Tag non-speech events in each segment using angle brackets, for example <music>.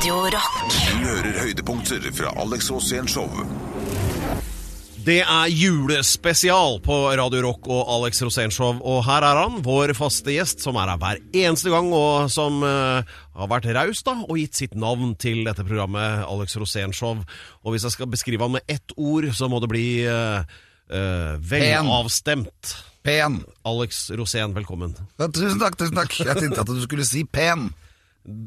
Radio Rock. Du hører høydepunkter fra Alex Rosén Show. Det er julespesial på Radio Rock og Alex Rosénshow. Og her er han, vår faste gjest, som er her hver eneste gang, og som uh, har vært raus da, og gitt sitt navn til dette programmet, Alex Rosénshow. Og hvis jeg skal beskrive han med ett ord, så må det bli uh, velavstemt. Pen. Alex Rosén, velkommen. Ja, tusen takk, tusen takk. Jeg tenkte at du skulle si pen.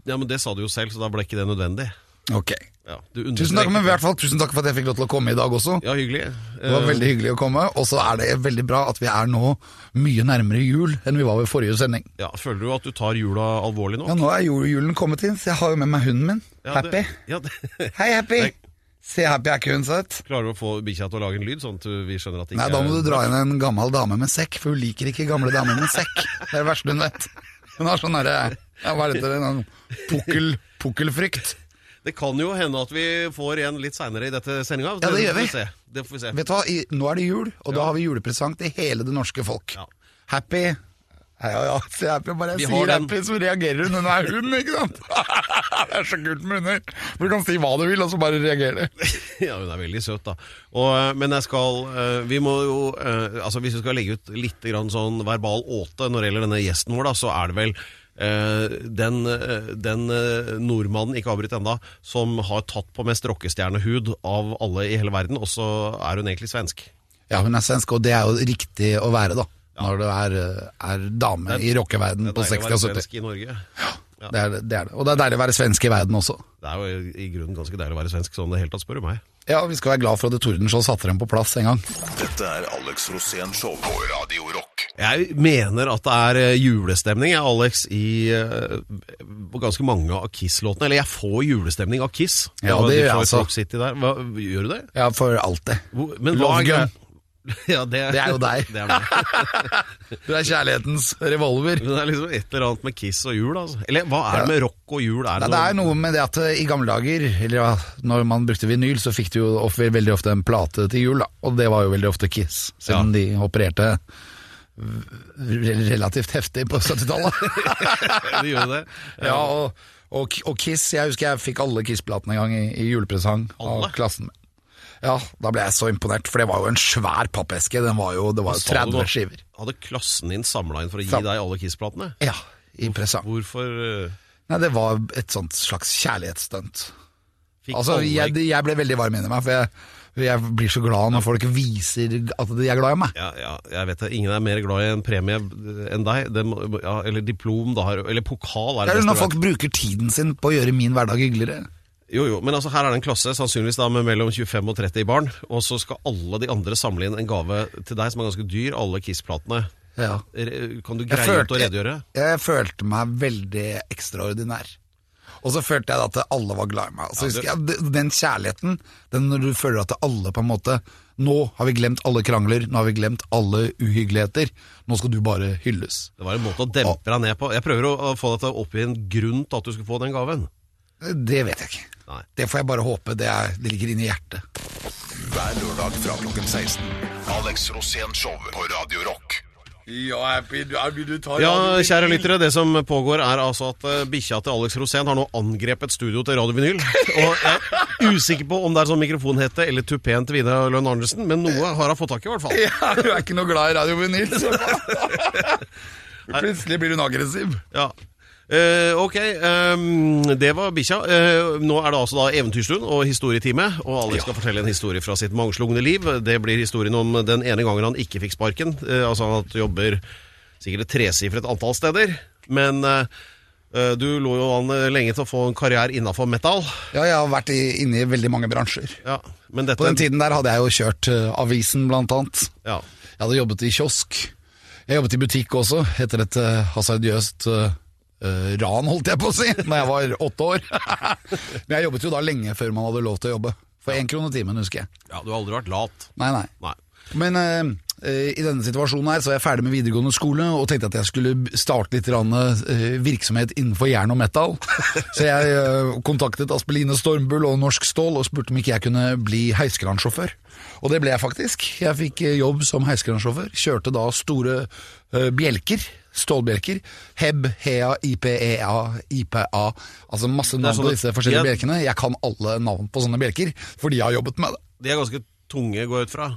Ja, men Det sa du jo selv, så da ble ikke det nødvendig. Ok. Ja, Tusen takk, men i hvert fall tusen takk for at jeg fikk lov til å komme i dag også. Ja, hyggelig. Det var veldig hyggelig å komme, og så er det veldig bra at vi er nå mye nærmere jul enn vi var ved forrige sending. Ja, Føler du at du tar jula alvorlig nå? Ja, nå er julen kommet inn, så jeg har jo med meg hunden min. Ja, Happy. Det, ja, det, <laughs> Hei, Happy. Nei. Se, Happy er ikke hun søt? Klarer du å få bikkja til å lage en lyd, sånn at vi skjønner at det ikke Nei, da må er- du dra inn en gammel dame med sekk, for hun liker ikke gamle damer med sekk. Det er det verste hun vet. Hun har sånn derre ja, Hva er dette? En pukkel, pukkelfrykt. Det kan jo hende at vi får en litt seinere i dette sendinga. Ja, det gjør vi. se. Det får vi se. Vet du hva, nå er det jul, og da har vi julepresang til hele det norske folk. Ja. Happy. Ja, ja, ja. Se happy, bare Vi jeg har sier happy, så reagerer hun. Hun er hund, ikke sant? <laughs> det er så kult med hunder. Du kan si hva du vil, og så bare reagerer du. <laughs> Ja, hun er veldig søt, da. Og, eh, men jeg skal eh, Vi må jo eh, Altså, hvis vi skal legge ut litt grann sånn verbal åte når det gjelder denne gjesten vår, da, så er det vel den, eh, den eh, nordmannen, ikke avbryt enda, som har tatt på mest rockestjernehud av alle i hele verden, og så er hun egentlig svensk. Ja, hun er svensk, og det er jo riktig å være, da. Når du er, er dame i rockeverden Det er på deilig å 60- være og 70. svensk i Norge. Det er det, det er det. Og det er deilig å være svensk i verden også. Det er jo i grunnen ganske deilig å være svensk sånn det hele tatt, spør du meg. Ja, vi skal være glad for at Tordenskjold satte dem på plass en gang. Dette er Alex Rosén Show på Radio Rock. Jeg mener at det er eh, julestemning, jeg, Alex, i uh, ganske mange av Kiss-låtene. Eller jeg får julestemning av Kiss. Ja, det gjør jeg altså. Hva, gjør du det? Ja, for alltid. det. men hva er <laughs> Ja, det, Det er jo deg. <laughs> Det er. <laughs> Du er kjærlighetens revolver. Men det er liksom et eller annet med Kiss og jul, altså. Eller hva er det med rock og jul? Er Nei, det, det er noe med det at eh, i gamle dager, eller ja, når man brukte vinyl, så fikk du jo veldig ofte en plate til jul, da. Og det var jo veldig ofte Kiss, siden de opererte relativt heftig på 70-tallet. <laughs> det gjorde det? <laughs> ja, og, og, og Kiss, jeg husker jeg fikk alle Kiss-platene en gang i, i julepresang Alle? av klassen min. Ja, da ble jeg så imponert, for det var jo en svær pappeske. Den var jo, det var jo 30 nå? skiver. Hadde klassen din samla inn for å gi Sam- deg alle Kiss-platene? Ja, i presang. Hvorfor eh, Nei, det var et sånt slags kjærlighetsstunt. Fikk Altså, jeg, jeg ble veldig varm inni meg, for jeg, jeg blir så glad når folk viser at de er glad i meg. Ja, ja, jeg vet det. Ingen er mer glad i en premie enn deg. Det ja, eller diplom, da. Eller pokal er det det er når folk bruker tiden sin på å gjøre min hverdag hyggeligere. Jo, jo, men altså her er det en klasse sannsynligvis da med mellom 25 og 30 barn, og så skal alle de andre samle inn en gave til deg som er ganske dyr, alle Kiss-platene. Ja. Kan du greie ut å redegjøre? jeg, jeg følte meg veldig ekstraordinær. Og så følte jeg at alle var glad i meg. Så Ja, husker jeg, den- kjærligheten, den når du føler at alle på en måte Nå har vi glemt alle krangler, nå har vi glemt alle uhyggeligheter. Nå skal du bare hylles. Det var en måte å dempe deg ned på. Jeg prøver å, få deg til å oppgi en grunn til at du skulle få den gaven. Det vet jeg ikke. Nei. Det får jeg bare håpe. Det, er, det ligger inni hjertet. Hver lørdag fra klokken 16. Alex Rosén Show på Radio Rock. Ja, Happy, tar Ja, kjære lyttere, det som pågår er altså at uh, bikkja til Alex Rosén har nå angrepet studio til Radio Vinyl. Og jeg er usikker på om det er sånn mikrofonhette eller tupeen til Vidar Lønn Arnesen, men noe har hun fått tak i, i hvert fall. <laughs> Ja, du er ikke noe glad i Radio Vinyl, <laughs> Plutselig blir hun aggressiv. Ja. Eh, ok, um, det var bikkja. Uh, nå er det altså da eventyrstund og historietime, og alle skal fortelle en historie fra sitt mangslungne liv. Det blir historien om den ene gangen han ikke fikk sparken. Uh, altså han jobber sikkert et tresifret antall steder, men du lå jo an lenge til å få en karriere innafor metal. Ja, jeg har vært i, inne i veldig mange bransjer. Ja, men dette På den tiden der hadde jeg jo kjørt avisen, blant annet. Ja. Jeg hadde jobbet i kiosk. Jeg jobbet i butikk også, etter et uh, hasardiøst eh, eh, ran, holdt jeg på å si, da jeg var åtte år. <laughs> Men jeg jobbet jo da lenge før man hadde lov til å jobbe. For én krone timen, husker jeg. ja, du har aldri vært lat. Nei, nei. Nei. Men eh, i denne situasjonen her så var jeg ferdig med videregående skole og tenkte at jeg skulle starte litt virksomhet innenfor jern og metal. <laughs> Så jeg kontaktet Aspeline Stormbull og Norsk Stål og spurte om ikke jeg kunne bli heisekransjåfør. Og det ble jeg faktisk. Jeg fikk jobb som heisekransjåfør. Kjørte da store bjelker stålbjelker. Heb, Hea, IPEA, IPA. Altså masse navn sånne- på disse forskjellige bjelkene. Jeg kan alle navn på sånne bjelker, fordi jeg har jobbet med det. De er ganske tunge, går jeg ut fra.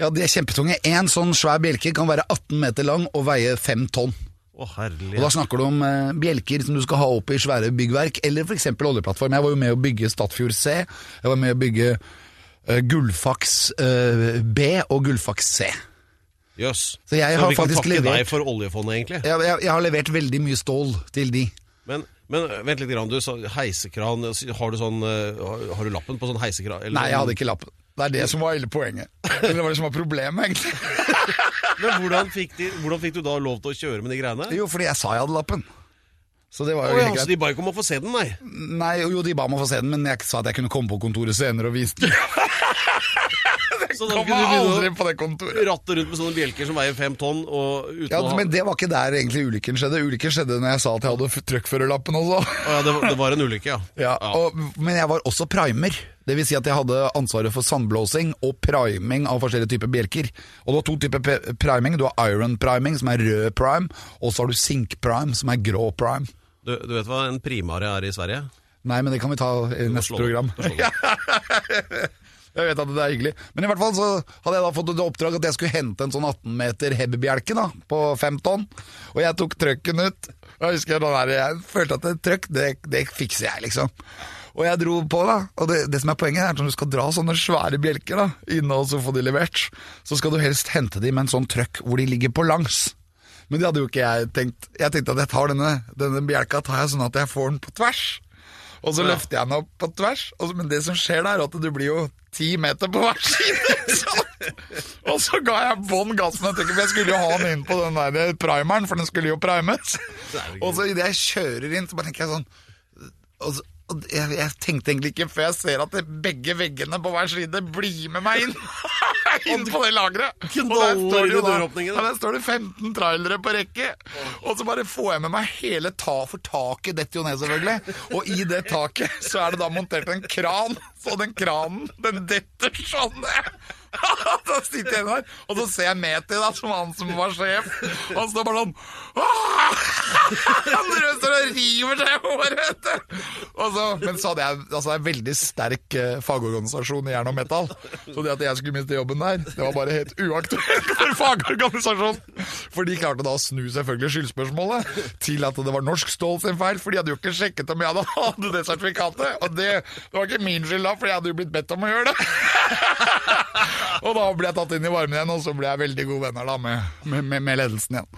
Ja, De er kjempetunge. En sånn svær bjelke kan være 18 meter lang og veie 5 tonn. Å, herlig. Og Da snakker du om eh, bjelker som du skal ha opp i svære byggverk, eller f.eks. oljeplattform. Jeg var jo med å bygge Statfjord C. Jeg var med å bygge eh, Gullfaks eh, B og Gullfaks C. Jøss. Så jeg har vi kan faktisk takke levert- deg for oljefondet, egentlig. Jeg, jeg, jeg har levert veldig mye stål til de. Men, men vent litt, grann, du sa heisekran. Har du, sånn, eh, har- har du lappen på sånn heisekran? eller Nei, jeg sånn- hadde ikke lappen. Det er det som var hele poenget. Eller det var det som var problemet, egentlig. <laughs> Men hvordan fikk, de, hvordan fikk du da lov til å kjøre med de greiene? Jo, fordi jeg sa jeg hadde lappen. Så det var jo oh, ja, så de ba ikke om å få se den, nei? Nei, jo, de ba om å få se den, men jeg sa at jeg kunne komme på kontoret senere og vise den. <laughs> Så da kunne du aldri på det kontoret. ratte rundt med sånne bjelker som veier fem tonn, Ja, Men det var ikke der egentlig ulykken skjedde. Ulykken skjedde når jeg sa at jeg hadde trøkkførerlappen også. Å ja, det, var- det var en ulykke, <laughs> ja. Ja, og, men jeg var også primer. Det vil si at jeg hadde ansvaret for sandblåsing og priming av forskjellige typer bjelker. Og du har to typer priming. Du har iron priming, som er rød prime, og så har du sink prime, som er grå prime. Du, du vet hva en primare er i Sverige? Nei, men det kan vi ta i neste program. <laughs> Jeg vet at det er hyggelig. Men i hvert fall så hadde jeg da fått et oppdrag at jeg skulle hente en sånn 18 meter hebbebjelke da, på 5 tonn. Og jeg tok trøkken ut. Jeg husker jeg, jeg følte at et trøkk, det, det fikser jeg, liksom. Og jeg dro på, da. Og det, det som er poenget, er at når du skal dra sånne svære bjelker da, inne og så få de levert, så skal du helst hente de med en sånn trøkk hvor de ligger på langs. Men det hadde jo ikke jeg tenkt. Jeg tenkte at jeg tar denne, denne bjelka tar jeg sånn at jeg får den på tvers. Og så Ja. løfter jeg den opp på tvers, og så, men det som skjer der, er at du blir jo ti meter på hver <laughs> side. og så ga jeg bånn gass trykket, for jeg skulle jo ha den inn på den der primeren, for den skulle jo primes. Og så idet jeg kjører inn, så bare tenker jeg sånn og så, og jeg, jeg tenkte egentlig ikke før jeg ser at begge veggene på hver side blir med meg inn. <laughs> inn på det lageret. Og der står det da- der står det 15 trailere på rekke. Og så bare får jeg med meg hele ta for taket detter jo ned, selvfølgelig. Og i det taket så er det da montert en kran. Så den kranen, den detter sånn ned. <laughs> Da sitter jeg der, og så ser jeg Meti, da, som han som var sjef. Og han står bare sånn <laughs> Han står og river seg i håret, så, men så hadde jeg altså, en veldig sterk eh, fagorganisasjon i jern og metall. Så det at jeg skulle miste jobben der, det var bare helt uaktuelt <laughs> for fagorganisasjonen. For de klarte da å snu selvfølgelig skyldspørsmålet til at det var Norsk Stål sin feil, for de hadde jo ikke sjekket om jeg hadde, hatt det sertifikatet. Og det, det var ikke min skyld da, for jeg hadde jo blitt bedt om å gjøre det. <laughs> Og da ble jeg tatt inn i varmen igjen, og så ble jeg veldig gode venner da med, med, med, ledelsen igjen.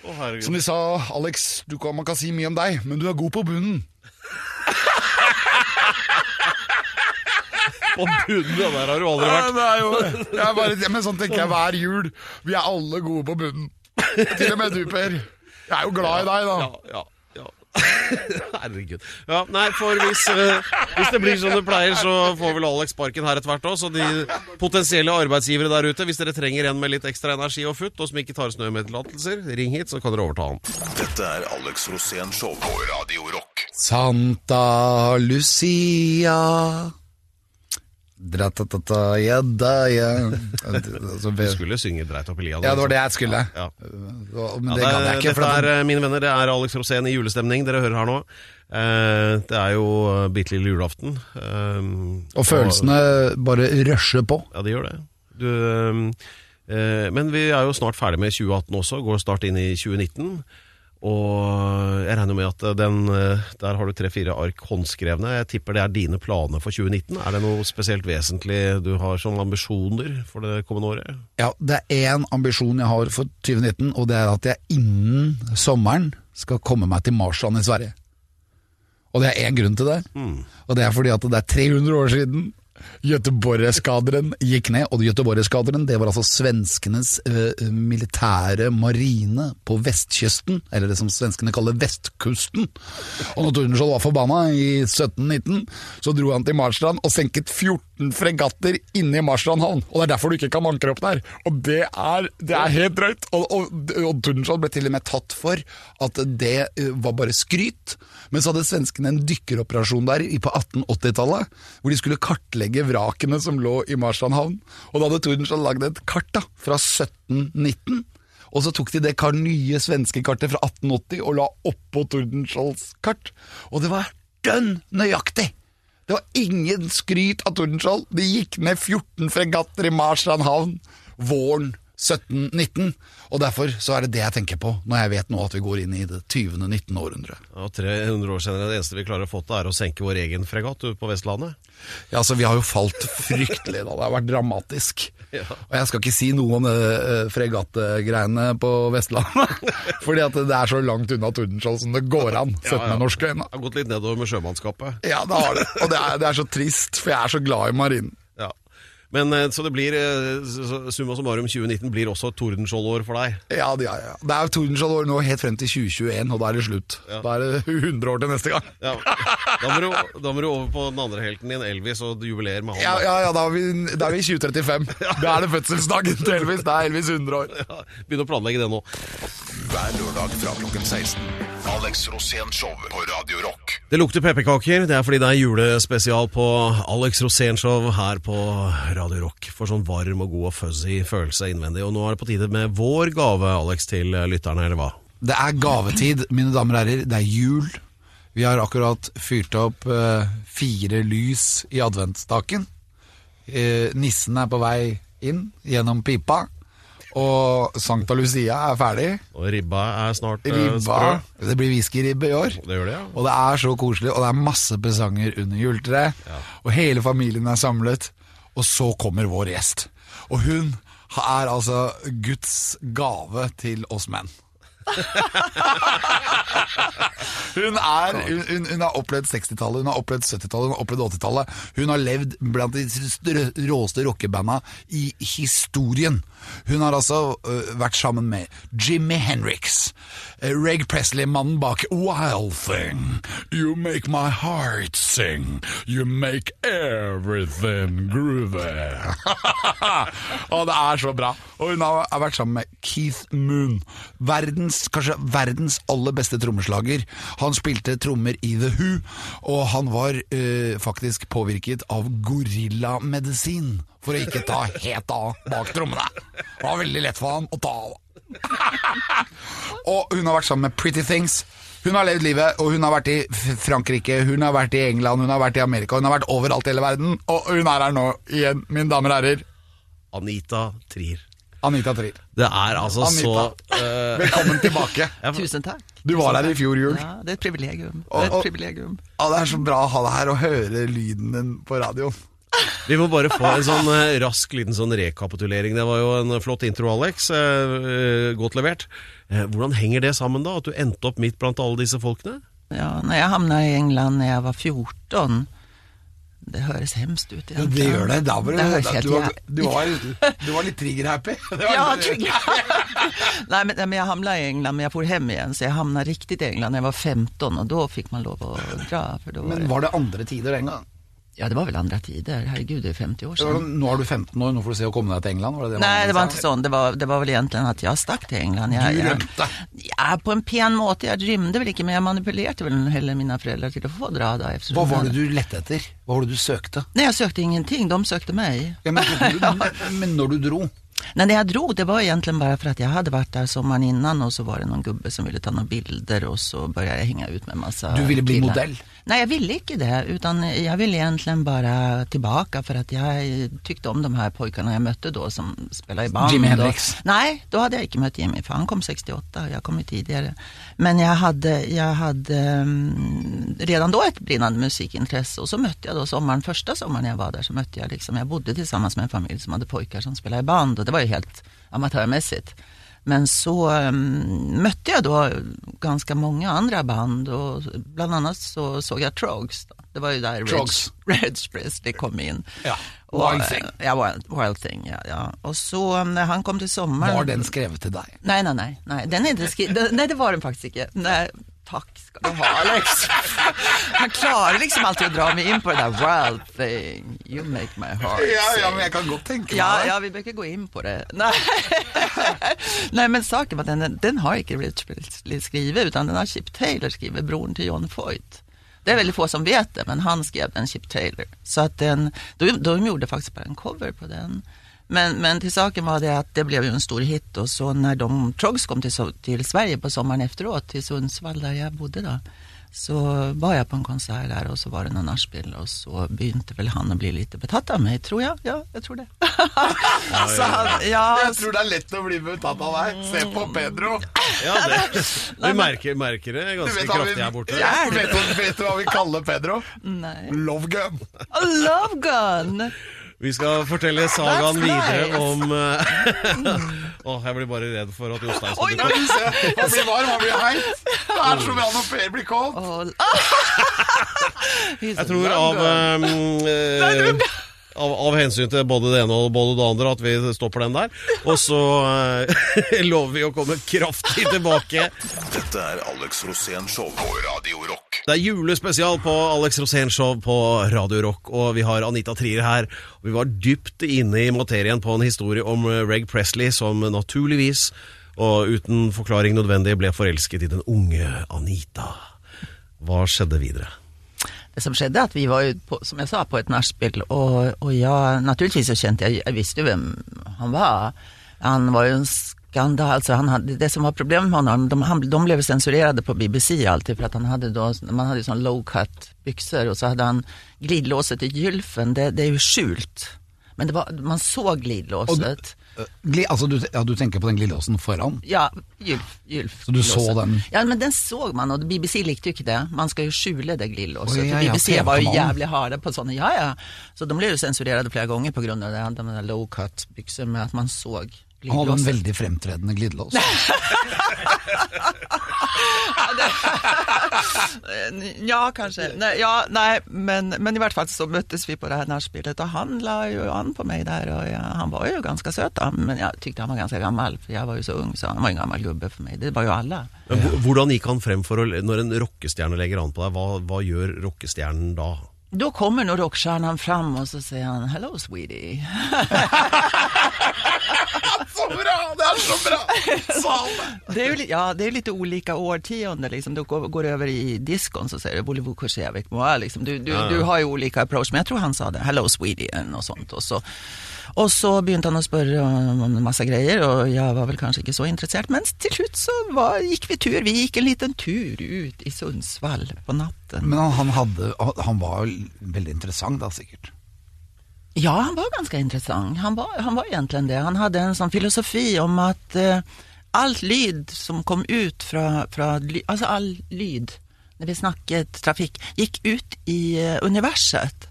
Oh. Som de sa, Alex, du kan, man kan si mye om deg, men du er god på bunnen. <laughs> På bunnen, det der har du aldri vært. Nei, er jo, jeg bare, men sånn tenker jeg hver jul. Vi er alle gode på bunnen. Til og med du, Per. Jeg er jo glad i deg, da. Ja, ja. <laughs> Herregud. Ja, nei, for hvis, uh, hvis det blir som det pleier, så får vel Alex sparken her etter hvert òg. Så de potensielle arbeidsgivere der ute, hvis dere trenger en med litt ekstra energi og futt, og som ikke tar snø med tillatelser, ring hit, så kan dere overta han. Dette er Alex Rosén Show på Radio Rock. Santa Lucia Dratatata, ja da, ja. Altså, Du skulle synge dreit opp i lia. Ja, det var det jeg skulle. Ja. Men Ja, det gadd jeg ikke. dette er, det, eh, mine venner, det er Alex Rosén i julestemning dere hører her nå. Eh, det er jo eh, bitte lille julaften. Eh, og følelsene bare rusher på. Ja, det gjør det. Du, eh, men vi er jo snart ferdig med 2018 også, går snart inn i 2019. Og jeg regner med at den, eh, der har du tre-fire ark håndskrevne. Jeg tipper det er dine planer for 2019. Er det noe spesielt vesentlig du har som ambisjoner for det kommende året? Ja, det er én ambisjon jeg har for 2019, og det er at jeg innen sommeren skal komme meg til Marsland i Sverige. Og det er én grunn til det, og det er fordi at det er 300 år siden Göteborgeskaderen gikk ned, og Göteborgeskaderen det var altså svenskenes eh, militære marine på vestkysten, eller det som svenskene kaller vestkusten. Og når Tordenskjold var forbanna i 1719, så dro han til Marstrand og senket 14 fregatter inne i Marsland havn. Og det er derfor du ikke kan ankre opp der. Og det er, det er helt drøyt. Og, og, og Tordenskjold ble til og med tatt for at det eh, var bare skryt. Men så hadde svenskene en dykkeroperasjon der på 1880-tallet, hvor de skulle kartlegge vrakene som lå i Marsland havn. Og da hadde Tordenskjold lagd et kart da, fra 1719. Og så tok de det kar nye svenske kartet fra 1880 og la oppå Tordenskiolds kart. Og det var dønn nøyaktig! Det var ingen skryt av Tordenskjold. Det gikk ned 14 fregatter i Marstrand havn våren 1719. Og derfor så er det det jeg tenker på når jeg vet nå at vi går inn i det 20. 19. århundre. Ja, 300 år senere, det eneste vi klarer å få til, er å senke vår egen fregatt på Vestlandet. Ja, altså Vi har jo falt fryktelig, da. Det har vært dramatisk. <laughs> Ja. Og jeg skal ikke si noe om uh, fregattgreiene på Vestlandet. <laughs> Fordi at det er så langt unna Tordenskjold som det går an, sett med norske øyne. Det har gått litt nedover med sjømannskapet. Ja, det har det. Og det er, det er så trist, for jeg er så glad i marinen. Ja. Men eh, Så det blir eh, summa summarum 2019 blir også et Tordenskjold-år for deg. Ja, det, ja, ja. det er tordenskjoldår nå helt frem til 2021, og da er det slutt. Da er det <laughs> 100 år til neste gang. Ja. Da, må du, da må du over på den andre helten din, Elvis, og jubilere med han. Ja, da. ja, ja da, er vi, da er vi i 2035. <laughs> Da er det fødselsdagen til Elvis. Da er Elvis 100 år. Ja, Begynn å planlegge det nå. Hver lørdag fra klokken 16. Alex Rosén Show på Radio Rock. Det lukter pepperkaker. Det er fordi det er julespesial på Alex Rosén-show her på Radio Rock. For sånn varm og god og fuzzy følelse innvendig. Og nå er det på tide med vår gave, Alex, til lytterne, eller hva? Det er gavetid, mine damer og herrer. Det er jul. Vi har akkurat fyrt opp eh, fire lys i adventsstaken. Eh, nissen er på vei inn gjennom pipa. Og Sankta Lucia er ferdig. Og ribba er snart eh, Ribba sprø. Det blir whiskyribbe i år. Det gjør det, ja. Og det er så koselig, og det er masse presanger under juletreet. Og hele familien er samlet. Og så kommer vår gjest. Og hun er altså Guds gave til oss menn. <laughs> hun, er, hun, hun, har opplevd 60-tallet, hun har opplevd 70-tallet, hun har opplevd 80-tallet. Hun har levd blant de råeste rockebanda i historien. Hun har altså uh, vært sammen med Jimmy Henriks, Reg Presley, mannen bak Wild Thing, You Make My Heart Sing, You Make Everything Groovy. <laughs> og det er så bra. Og hun har vært sammen med Keith Moon, verdens, kanskje verdens aller beste trommeslager. Han spilte trommer i The Who, og han var øh, faktisk påvirket av gorillamedisin for å ikke ta helt av bak trommene. Det var veldig lett for han å ta av. <laughs> og hun har vært sammen med Pretty Things. Hun har levd livet, og hun har vært i Frankrike, hun har vært i England, hun har vært i Amerika, hun har vært overalt i hele verden. Og hun er her nå igjen, mine damer og herrer. Anita Trier. Anita Trier. Det er altså Anita. så uh... <laughs> Velkommen tilbake. <laughs> Tusen takk. Du var her i fjor jul. Ja, det er et privilegium. Det er et privilegium. Ja, det er så bra å ha deg her og høre lyden din på radioen. Vi må bare få en sånn eh, rask liten sånn rekapitulering. Det var jo en flott intro, Alex. Eh, eh, godt levert. Hvordan henger det sammen, da? At du endte opp midt blant alle disse folkene? Ja, når jeg havna i England da jeg var 14, det høres hemskt ut Ja, det gjør det. Da var Det det, høres helt du, var, du, var, du var litt trigger-happy. <laughs> Ja, trigger. <laughs> nei, men, men jeg hamnade i England, men jeg for hjem igjen, Så jeg hamnade riktig i England da jeg var 15 og da fikk man lov å dra. För var Men var det andre tider den gang? Ja, det var vel andre tider. Herregud, det er 50 år sånn, Nå er du 15 år, nå får du se å komme deg til England? Var det det Nej, det var ikke sånn. Det var, det var vel egentlig at jeg stakk til England. Jeg, Du rømte. Ja, på en pen måte. Jeg rømte vel ikke, men jeg manipulerte vel heller mine foreldre til å få dra da. Hva var det du lette etter? Hva var det du søkte? Nei, Jeg søkte ingenting. De søkte meg. Ja, men, men, <laughs> men når du dro Nej, det jag drog, det var egentligen bara för att jag hade varit där sommaren innan och så var det någon gubbe som ville ta några bilder och så började jag hänga ut med massa Du ville bli killar. modell? Nej, jag ville inte det, utan jag ville egentligen bara tillbaka för att jag tyckte om de här pojkarna jag mötte då som spelade i band. Jimi och- Hendrix? Nej, då hade jag inte mött Jimmy, för han kom 68 och jag kom ju tidigare. Men jag hade, jag hade mm, redan då ett brinnande musikintresse och så mötte jag då sommaren, första sommaren jag var där så mötte jag liksom, jag bodde tillsammans med en familj som hade pojkar som spelade i band och det var ju helt amatörmässigt. Men så um, mötte jag då ganska många andra band och bland annat så såg jag Trogs. Då. Det var ju där Trogs. <laughs> Reg Presley kom in. Ja, Och, Wild Thing. Ja, Wild, Thing, ja, ja. Och så när han kom till sommaren. Var den skrevet til deg? Nej, nej, nej, nej. Den är inte skri... <laughs> Nej, det var den faktiskt inte. Nej, tack skal du ha Alex. <laughs> Han klarer liksom alltid å dra meg inn på det der wild thing. You make my heart Ja, ja, men jeg kan godt tenke meg Ja, det. ja, vi brukar gå inn på det. Nei, <laughs> Nei men saken var at den, den har ikke blitt skrevet, utan den har Chip Taylor skrevet, broren til John Foyt. Det er veldig få som vet det, men han skrev den, Chip Taylor. Så at den, de, de gjorde faktisk bare en cover på den. Men, men till saken var det att det blev ju en stor hit och så när de Trogs kom till, so- till Sverige på sommaren efteråt, till Sundsvall där jag bodde då, så var jag på en konsert där och så var det någon nachspiel och så begynte väl han å bli lite betatt av mig, tror jag. Ja, jag tror det. <laughs> så han, ja, Jeg tror det er lett å bli betatt av deg. Se på Pedro. Ja, det, <laughs> vi merker, merker det ganske kraftig her borte. Ja, vet, du, vet du hva vi kaller Pedro? Nei. Love gun. Love gun! Vi skal fortelle sagaen videre om Åh, <laughs> Åh, jeg blir bare redd for at Jostein skal dukke opp. Han blir varm, han blir heit. Det er som når Per blir kold. Oh, <laughs> Jeg tror av, um, eh, av, av hensyn til både det ene og både det andre at vi stopper den der. Og så eh, <laughs> lover vi å komme kraftig tilbake. Dette er Alex Rosén Show på Radio Rock. Det er julespesial på Alex Rosén Show på Radio Rock, og vi har Anita Trier her. Vi var dypt inne i materien på en historie om eh, Reg Presley, som naturligvis, og uten forklaring nødvendig, ble forelsket i den unge Anita. Hva skjedde videre? Det som skjedde, at vi var jo, på, som jeg sa, på et nachspiel og, og, ja, naturligvis så kjente jeg Jeg visste jo hvem han var. Han var jo en skandal, altså han hadde, det som var problemet med honom, de, han, de ble censurerade på BBC alltid for at han hadde då, man hadde jo sån low cut byxor og så hadde han glidelåset i gylfen, det, det er jo skjult. Men var, man såg glidelåset. Altså, du, ja, du tenker på den glidelåsen foran? Ja, gylf, gylf. Så du så den? Ja, men den så man, og BBC likte jo ikke det. Man skal jo skjule det glidelåset. Ja, ja, BBC var jo jævlig harde på sånne, ja ja. Så de ble jo sensurert flere ganger av det. De low cut-bykser med at man så Han hadde en veldig fremtredende glidelås. <laughs> Ja, kanskje. Nei, ja, nei, men, men i hvert fall så møttes vi på det her nachspielet, og han la jo an på meg der, og ja, han var jo ganske søt, da, men jeg tykte han var ganske gammel, for jeg var jo så ung, så han var en gammel gubbe for meg. Det var jo alle. Men Hvordan gikk han frem for å, når en rockestjerne legger an på deg? Hva, hva gjør rockestjernen da? Da kommer nå rockestjernen fram og så sier han Hello sweetie. <laughs> Bra! Det er så bra! Sa han <laughs> det? Är ju, ja, det är lite olika årtionden liksom. Du går, går över i diskon så säger du moi? Liksom. Du, du, du har ju olika approach, men jag tror han sa det. Hello Sweden eller något sånt. Och så, og så begynte han å spørre om masse greier, og jeg var vel kanskje ikke så interessert. Men til slutt så var, gikk vi tur. Vi gikk en liten tur ut i Sundsvall på natten. Men han, han, hadde, han var jo veldig interessant da, sikkert. Ja, han var ganska intressant. Han var, han var egentligen det. Han hadde en sånn filosofi om at eh, alt lyd som kom ut fra, fra Altså all lyd, når vi snakket trafik, gikk ut i eh, universet.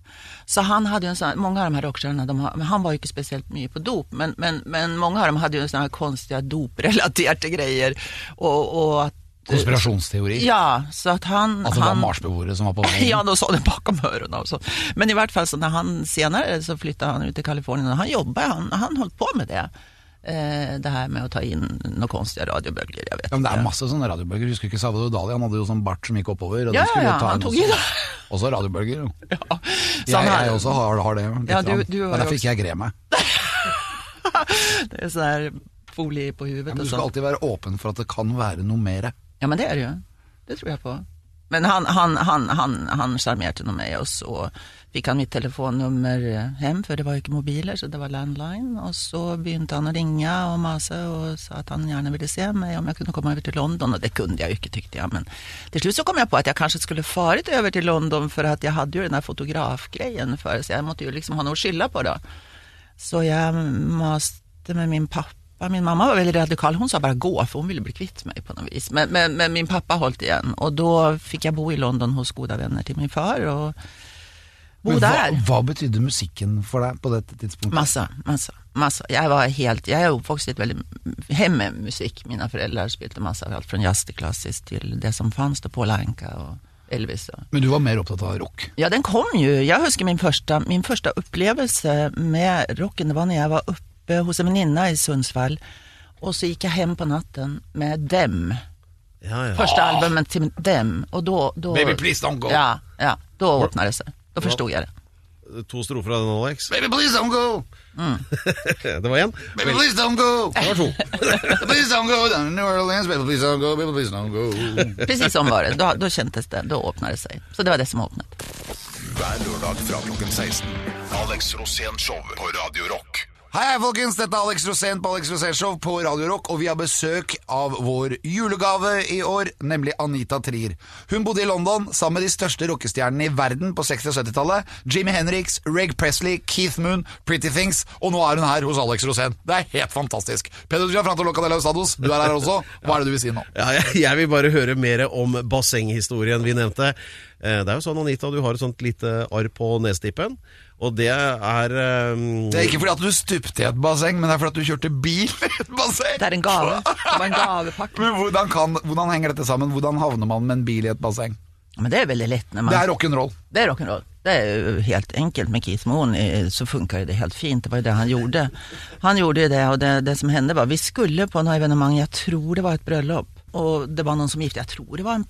Så han hade en sån, många av de här rockstjärnorna, de han var ju inte speciellt mycket på dop, men, men, men många av dem hade ju såna här konstiga doprelaterade <laughs> grejer. Och, och att, Konspirasjonsteori. Ja, så at han... Altså det var marsbeboere som var på <laughs> Ja, de så det bakom öronen och så. Men i hvert fall så når han senere så flytta han ut til Kalifornien og han jobba, han, han holdt på med det. Eh, det her med å ta inn noen konstige radiobølger. Jeg vet Ja, men Det er masse sånne radiobølger. Husker du ikke Salvador Dali? Han hadde jo sånn bart som gikk oppover. Og Ja, ja, ja, han tok også, også radiobølger. Ja. Jeg, jeg også har, har det. Ja, du- du har Men der jo fikk jeg grer meg. <laughs> Det er sånn her folie på Ja, huvudet men du skal alltid være åpen for at det kan være noe mer. Ja, men det är det ju. Det tror jag på. Men han, han, han, han, han nog mig och så fikk han mitt telefonnummer hem, for det var jo ikke mobiler, så det var landline. Og så begynte han å ringe og mase og sa at han gjerne ville se meg, om jeg kunne komme over til London. Og det kunne jeg jo ikke, tykte jeg, Men til slutt så kom jeg på at jeg kanskje skulle fare over til London for at jeg hadde jo den der fotografgrejen før, så jeg måtte jo liksom ha noe å skylde på da. Så jeg maste med min pappa. Min mamma var väldigt radikal. Hon sa bara gå, för hon ville bli kvitt mig på något vis. Men, men, men min pappa hållit igen. Och då fick jag bo i London hos goda vänner till min far och bo Men där. hva, hva betydde musikken for deg på dette tidspunktet? Massa, massa, masse. Jeg var helt, jeg er oppvokst i et veldig hem med musik. Mina föräldrar spelade massa, allt från jazz til klassisk til det som fanns og Paul Anka og Elvis. Og. Men du var mer opptatt av rock? Ja, den kom jo. Jeg husker min første, min første opplevelse med rocken, det var når jeg var uppe hos en venninne i Sundsvall. Och så gick jag hem på natten med Dem. Ja, ja. Första albumet till Dem. Och då... då Baby, please don't go. Ja, ja. Då öppnade det sig. Då förstod jag det. To strofer av den, <laughs> Alex. Baby, please don't go! Det var én. Baby, please don't go! Det var to. please don't go down New Orleans, baby, please don't go, baby, please don't go. Precis som var det. Då, då kändes det. Då öppnade det sig. Så det var det som öppnade. Hver lørdag fra klokken 16. Alex Rosén Show på Radio Rock. Hei, hei, folkens. Dette er Alex Rosén på Alex Rosén Show på Radio Rock, og vi har besøk av vår julegave i år, nemlig Anita Trier. Hun bodde i London sammen med de største rockestjernene i verden på 60- og 70-tallet. Jimmy Henriks, Reg Presley, Keith Moon, Pretty Things, og nå er hun her hos Alex Rosén. Det er helt fantastisk. Pedro Gianfranto Loca de du er her også. Hva er det du vil si nå? Ja, jeg vil bare høre mer om bassenghistorien vi nevnte. Eh, Det er jo sånn, Anita, du har et sånt lite arr på nesetippen. Og det er um... Det er ikke fordi at du stupte i et basseng, men det er fordi at du kjørte bil i et basseng. Det er en gave. <laughs> Det var en gavepakke. Men hvordan, kan, hvordan henger dette sammen? Hvordan havner man med en bil i et basseng? Men det er veldig lett når man... Det er rock'n'roll. Det er rock'n'roll. Det er jo helt enkelt. Med Keith Moon eh, så funkar det helt fint. Det var jo det han gjorde. Han gjorde det og det, det som hendte var, vi skulle på noe evenemang, jeg tror det var et bryllup, og det var noen som gifte, Jeg tror det var en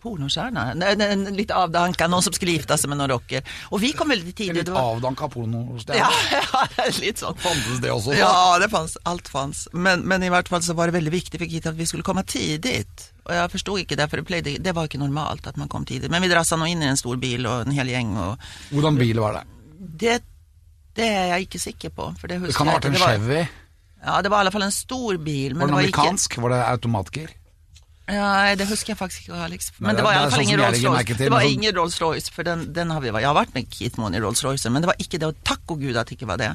pornostjärna. Nej, nej, en, lite avdanka, någon som skulle gifta sig med någon rocker. Och vi kom väldigt En tidigt. litt det var- avdanka pornostjerne. Ja, <laughs> ja, litt sånn. Fantes det også? da? Ja, det fanns, alt fanns. Men, men i hvert fall så var det veldig viktig for Keith at vi skulle komme tidigt. Og jeg forsto ikke det, for det, var ikke normalt at man kom tidigt. Men vi drassa nå inn i en stor bil og en hel gjeng. Og, Hvordan bil var det? det, det er jeg ikke sikker på. För det, Det kan ha vært en Chevy. Ja, det var i alle fall en stor bil. Men Var det var ikke, amerikansk? Var det automatgir? Ja, det husker jeg faktisk ikke, Alex. Men det var i det fall ingen Rolls-Royce. Det var ingen Rolls Royce, for den, den har vi, Jeg har vært med Keith Moon i Rolls Royce, men det var ikke det, Og takk og gud at det ikke var det.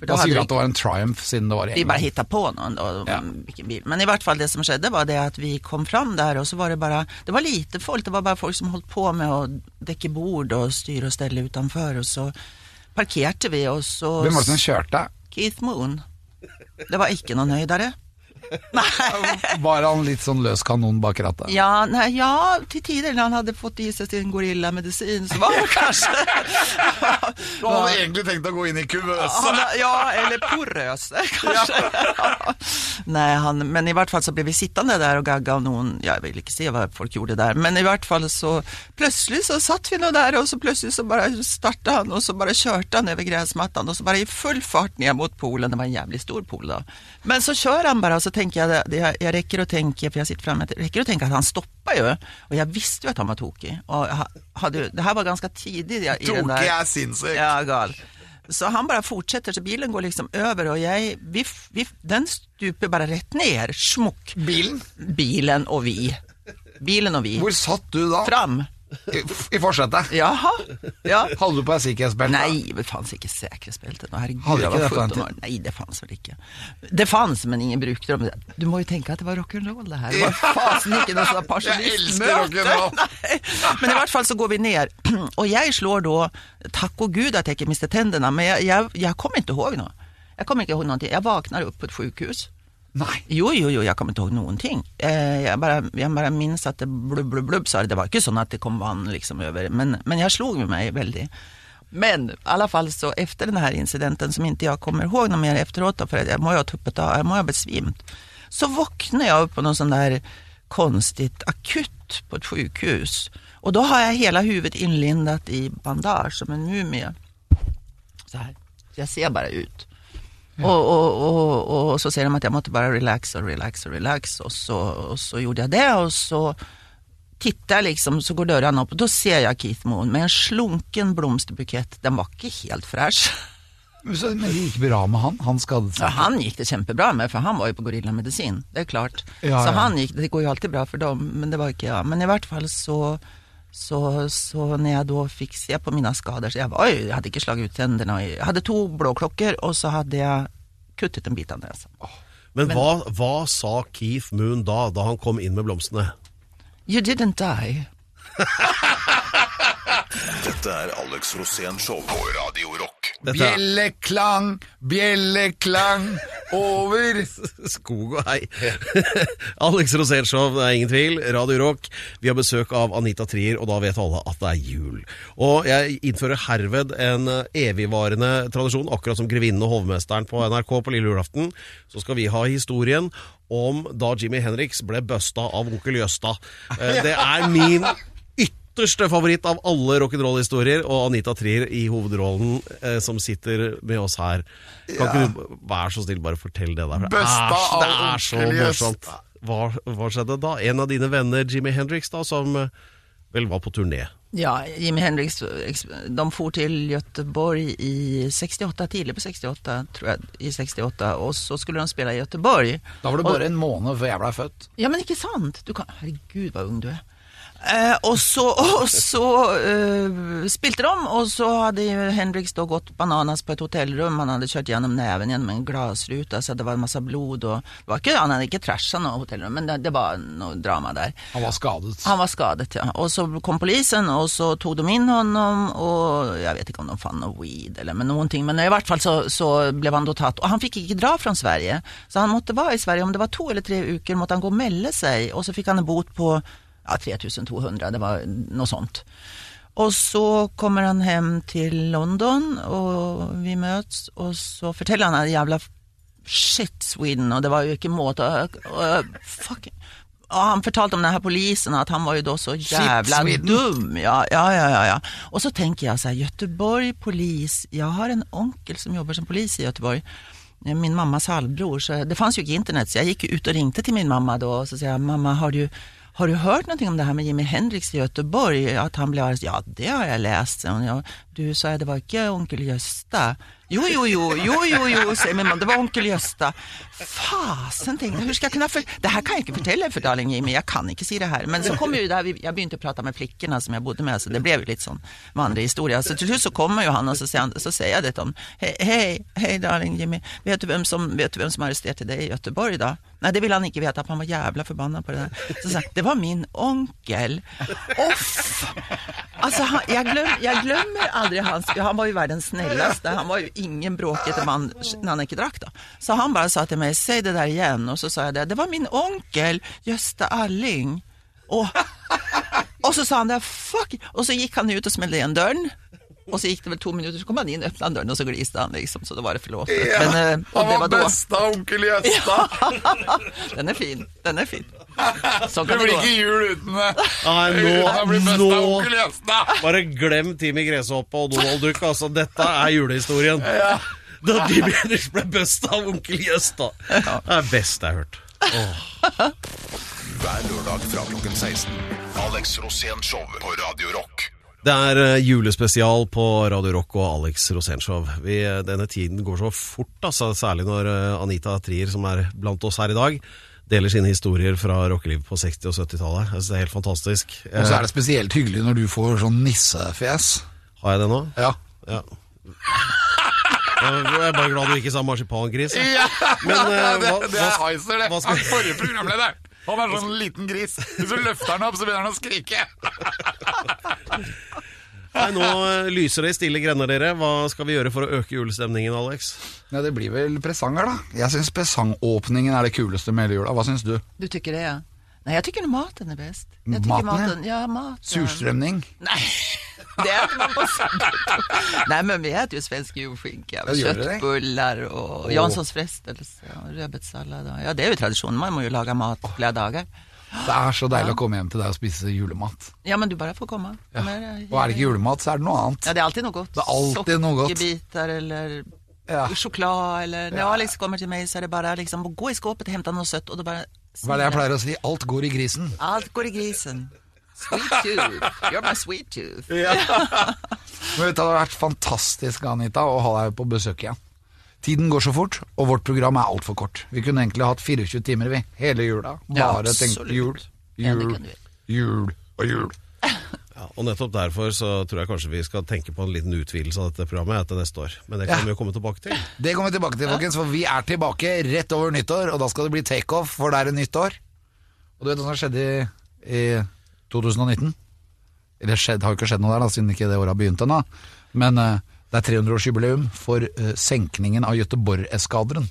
Då Da sier du at det var en Triumph, siden det var i Vi bare hitta på noen, og, Ja. hvilken bil. Men i hvert fall det som skjedde, var det at vi kom fram der, og så var det bare det var lite folk, det var bare folk som holdt på med å dekke bord og styre og stelle utenfor, og så parkerte vi og så... Hvem var det som kjørte? Keith Moon. Det var ikke noen høydere. <laughs> Var han litt sånn løs kanon bak rattet? Ja, nei, ja, til tider når han hadde fått i seg sin gorillamedisin, så var han kanskje <laughs> Du hadde egentlig tenkt å gå inn i kuvøse. Ja, eller porøse, <laughs> kanskje. Ja. nei, han, men i hvert fall så ble vi sittende der og gagga av noen, jeg vil ikke se hva folk gjorde der, men i hvert fall så Plutselig så satt vi nå der, og så plutselig så bare starta han og så bare kjørte han over gressmatta, og så bare i full fart ned mot polen. det var en jævlig stor pol, da. Men så kjører han bare, og så tänker jeg, det, jeg, jag räcker att tänka, för jag sitter framme, jeg rekker å tenke at han stoppa jo. Og jeg visste jo at han var tokig. Och jag det her var ganske tidlig. i. Tokig er sinnssykt. Ja, gal. Så han bare fortsetter, så bilen går liksom over, og jeg vi, vi, den stuper bare rett ned. Smukk. Bilen? Bilen og vi. Bilen og vi. Hvor satt du da? Fram. I, I forsetet? Jaha. Ja. Hadde du på deg sikkerhetsbelte? Nei, det fantes ikke sikkerhetsbelte. Herregud, jag var det på den 17 år. Nej, det fanns vel ikke. Det fanns, men ingen brukte det. Du må jo tenke at det var rock'n'roll det her. Det var fasen ikke noe sånt pensjonistmøte. Men i hvert fall så går vi ned, og jeg slår da Takk og gud at jeg ikke mistet tennene, men jeg, jeg, jeg kommer ikke ihåg noe. Jeg kommer ikke ihåg noe. Jeg våkner opp på et sjukhus. Nei. Jo, jo, jo, jeg kommer ikke ihåg noen ting. Jeg bare, jeg bare minns at det blubb, blubb, blubb sa det. Det var ikke sånn at det kom vann liksom over, men, men jeg slog meg veldig. Men i alla fall så efter den här incidenten som inte jag kommer ihåg något mer efteråt, for jag må jo ha tuppet av, jag må ha besvimt. Så våkner jag upp på noe sånn där konstigt akut på ett sjukhus. Och då har jag hela huvudet inlindat i bandage som en mumie. Så här. Jag ser bara ut. Och, og, og, og, så sier de at jeg måtte bare relax og relax og relax og så, så gjorde jeg det Og så titter jeg liksom, så går dørene opp, og da ser jeg Keith Moon med en slunken blomsterbukett. Den var ikke helt fresh. Så, men det gikk bra med han? Han skadet Ja, han gikk det kjempebra med for han var jo på gorillamedisin, det er klart. Ja, så han gikk, det går jo alltid bra for dem, men det var inte Ja. Men i hvert fall så, så, så når jeg da fikk se på mine skader så jeg var oi, jeg hadde ikke slaget ut tänderna. Jeg hadde to blåklokker, og så hadde jeg kuttet en bit av näsan. Men, hva, hva sa Keith Moon da, da han kom inn med blomstene? You didn't die. <laughs> Dette er Alex Rosén Show på Radio Rock. Dette Bjelleklang, bjelleklang over <laughs> skog og hei. <laughs> Alex Rosénshow, det er ingen tvil. Radio Rock. Vi har besøk av Anita Trier, og da vet alle at det er jul. Og jeg innfører herved en eh, evigvarende tradisjon, akkurat som Grevinnen og hovmesteren på NRK på lille julaften. Så skal vi ha historien om da Jimmy Henriks ble busta av onkel Jøsta. Eh, <laughs> Det er min ytterste favoritt av alle rock'n'roll-historier, og Anita Trier i hovedrollen eh, som sitter med oss her. Kan ikke du være så snill bare fortelle det der? for Det er, det er så morsomt. Hva, hva skjedde da? En av dine venner, Jimmy Hendrix, da, som eh, vel var på turné Ja, Jimi Hendrix, de for til Göteborg i 68, tidlig på 68, tror jeg, i 68, og så skulle de spille i Göteborg. Da var det Og- bare en måned før jeg blei født. Ja, men ikke sant? Du kan, herregud, hva ung du er. Eh, og så, og så eh, spilte de, og så hadde Henriks da gått bananas på et hotellrum. Han hadde kjørt gjennom neven gjennom en glasruta, så det var masse blod. Og, det var ikke, han hadde ikke trashet noe hotellrum, men det, det var noe drama der. Han var skadet. Han var skadet, ja. Og så kom polisen, og så tok de inn honom, og jeg vet ikke om de fant noe weed eller men noen ting, men i hvert fall så, så ble han da tatt. Og han fikk ikke dra fra Sverige, så han måtte være i Sverige. Om det var to eller tre uker, måtte han gå og melde seg, og så fikk han en bot på ja, 3200, det var noe sånt. Og så kommer han hjem til London, og vi møtes, og så forteller han at jævla shit Sweden, og det var jo ikke måte og, fuck. Og han fortalte om denne polisen, at han var jo da så jævla shit, dum. Ja, ja, ja, ja. Og så tenker jeg så här, Göteborg polis, jeg har en onkel som jobber som polis i Göteborg. Min mammas halvbror, så det fanns jo ikke internet, så jeg gikk ut og ringte til min mamma da, og så sa jeg mamma har du, har du hørt noe om det her med Jimi Hendrix i Göteborg? at han ble arrestert? Ja, det har jeg. Ja, du sa jeg, det var ikke onkel Jøsta. Jo, jo, jo, jo, jo, jo, sier min mann, det var onkel Jøsta. Fasen, tänkte jag, skal jeg kunne. Det her kan jeg ikke fortelle for darling Jimmy, jeg kan ikke si det her. Men så kom jo det her, jeg begynte å prate med flikkene som jeg bodde med, så det ble jo litt sånn vandrehistoria. Så til slutt så kommer jo han, og så sier, han, så sier jeg det om. Hei, hei, hei darling Jimmy, vet du hvem som, vet du hvem som arresterte deg i Göteborg da? Nei, det ville han ikke vite, han var jævla forbanna på det der. Så sa han, var min onkel. Off! Altså, han, jeg, glem, jeg glemmer aldri hans Han var jo verdens snilleste. Han var jo ingen bråkete mann når han ikke drakk. da. Så han bare sa til meg 'si det der igjen', og så sa jeg det. 'Det var min onkel Gjøste Alling'. Og, og så sa han det 'fuck', og så gikk han ut og smelte igjen døren. Og så gikk det vel to minutter, så kom han inn, åpna døren, og så gliste han, liksom. Så det var det forlåtet. Men, eh, og det var da. besta onkel Gjøsta! <laughs> Den er fin. Den er fin. Sånn Det kan det blir ikke jul uten det. Nei, nå- Han nå- Bare glem Timmy Gresshoppe og Donald Duck. Altså, dette er julehistorien. <laughs> Ja. Da Jimmy Hendrix ble busta av onkel Gjøsta. Det er best jeg har hørt. Hver lørdag fra klokken 16. Alex Rosén Show på Radio Rock. Det er eh, julespesial på Radio Rock og Alex Rosénshow. Vi, eh, denne tiden går så fort, altså, særlig når eh, Anita Trier, som er blant oss her i dag, deler sine historier fra rockelivet på 60- og 70-tallet. Altså, det er helt fantastisk. Og så er det spesielt hyggelig når du får sånn nissefjes. har jeg det nå? Ja. Ja. Jeg er bare glad du ikke sa marsipangris. Ja, <laughs> Men, hva- det, det er Heiser, det. hva skal- Han forrige programleder. Han er sånn liten gris. Hvis du løfter han opp, så begynner han å skrike. <laughs> Nei, nå lyser det i stille grender, dere. Hva skal vi gjøre for å øke julestemningen, Alex? Ja, Det blir vel presanger, da. Jeg syns presangåpningen er det kuleste med hele jula. Hva syns du? Du tykker det, ja? Nei, jeg tykker maten er best. Jag tycker Maten, ja. ja. maten. Surstrømning? Nej, det äter man på <laughs> Nej, men vi äter ju svensk julskinka, Ja, det det? köttbullar och Janssons frestelse och rödbetssallad. Ja, det är ju tradition. Man må ju laga mat flera dagar. Det er så deilig å komme hjem til deg og spise julemat. Ja, men du bare får komme. Ja. Og er det ikke julemat, så er det noe annet. Ja, det er alltid noe godt. Det er alltid noe godt. Sokkebiter eller Ja. sjokolade eller när Alex kommer til meg, så er det bare liksom gå i skåpet og hente noe søtt, och då bara Hva er det jeg pleier å si? Alt går i grisen. Alt går i grisen. Sweet tooth. You're my sweet tooth. <laughs> Men vet du, Det hadde vært fantastisk, Anita, å ha deg på besøk igjen. Tiden går så fort, og vårt program er altfor kort. Vi kunne egentlig hatt 24 timer, vi. Hele jula. Ja, Bare tenkt jul, jul, jul og jul. Ja, og nettopp derfor så tror jeg kanskje vi skal tenke på en liten utvidelse av dette programmet etter neste år. Men det kan Ja. vi jo komme tilbake til. Det kommer vi tilbake til, folkens, for vi er tilbake rett over nyttår, og da skal det bli takeoff, for det er et nytt år. Og du vet hva som skjedde i, i 2019? Det, skjedd, har jo ikke skjedd noe der, da, siden ikke det året har begynt ennå. Men eh, det er 300-årsjubileum for eh, senkningen av Göteborg-eskadren.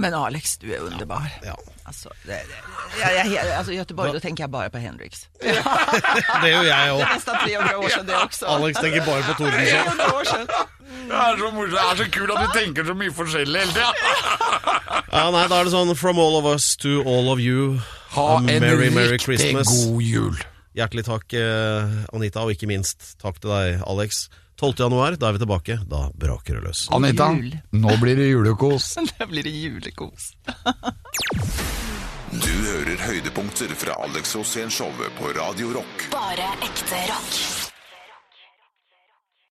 Men Alex, du er underbar. Ja. Altså, det, det, jag, jeg, altså alltså Göteborg, da tenker jeg bare på Hendrix. <laughs> Det gjør jeg Det òg. nesten 300 år siden, det også. Alex tenker bare på Tordenskjold. 300 år sedan. Det er så morsomt, det er så kult at du tenker så mye forskjellig hele tida. Ja, nei, da er det sånn From all of us to all of you. Ha a en merry, merry riktig Christmas. god jul. Hjertelig takk, eh, Anita, og ikke minst takk til deg, Alex. 12. januar, da er vi tilbake. Da braker det løs. Anita, jul. nå blir det julekos. <laughs> nå blir det julekos. Du hører høydepunkter fra Alex Rosén-showet på Radio Rock. Bare ekte rock.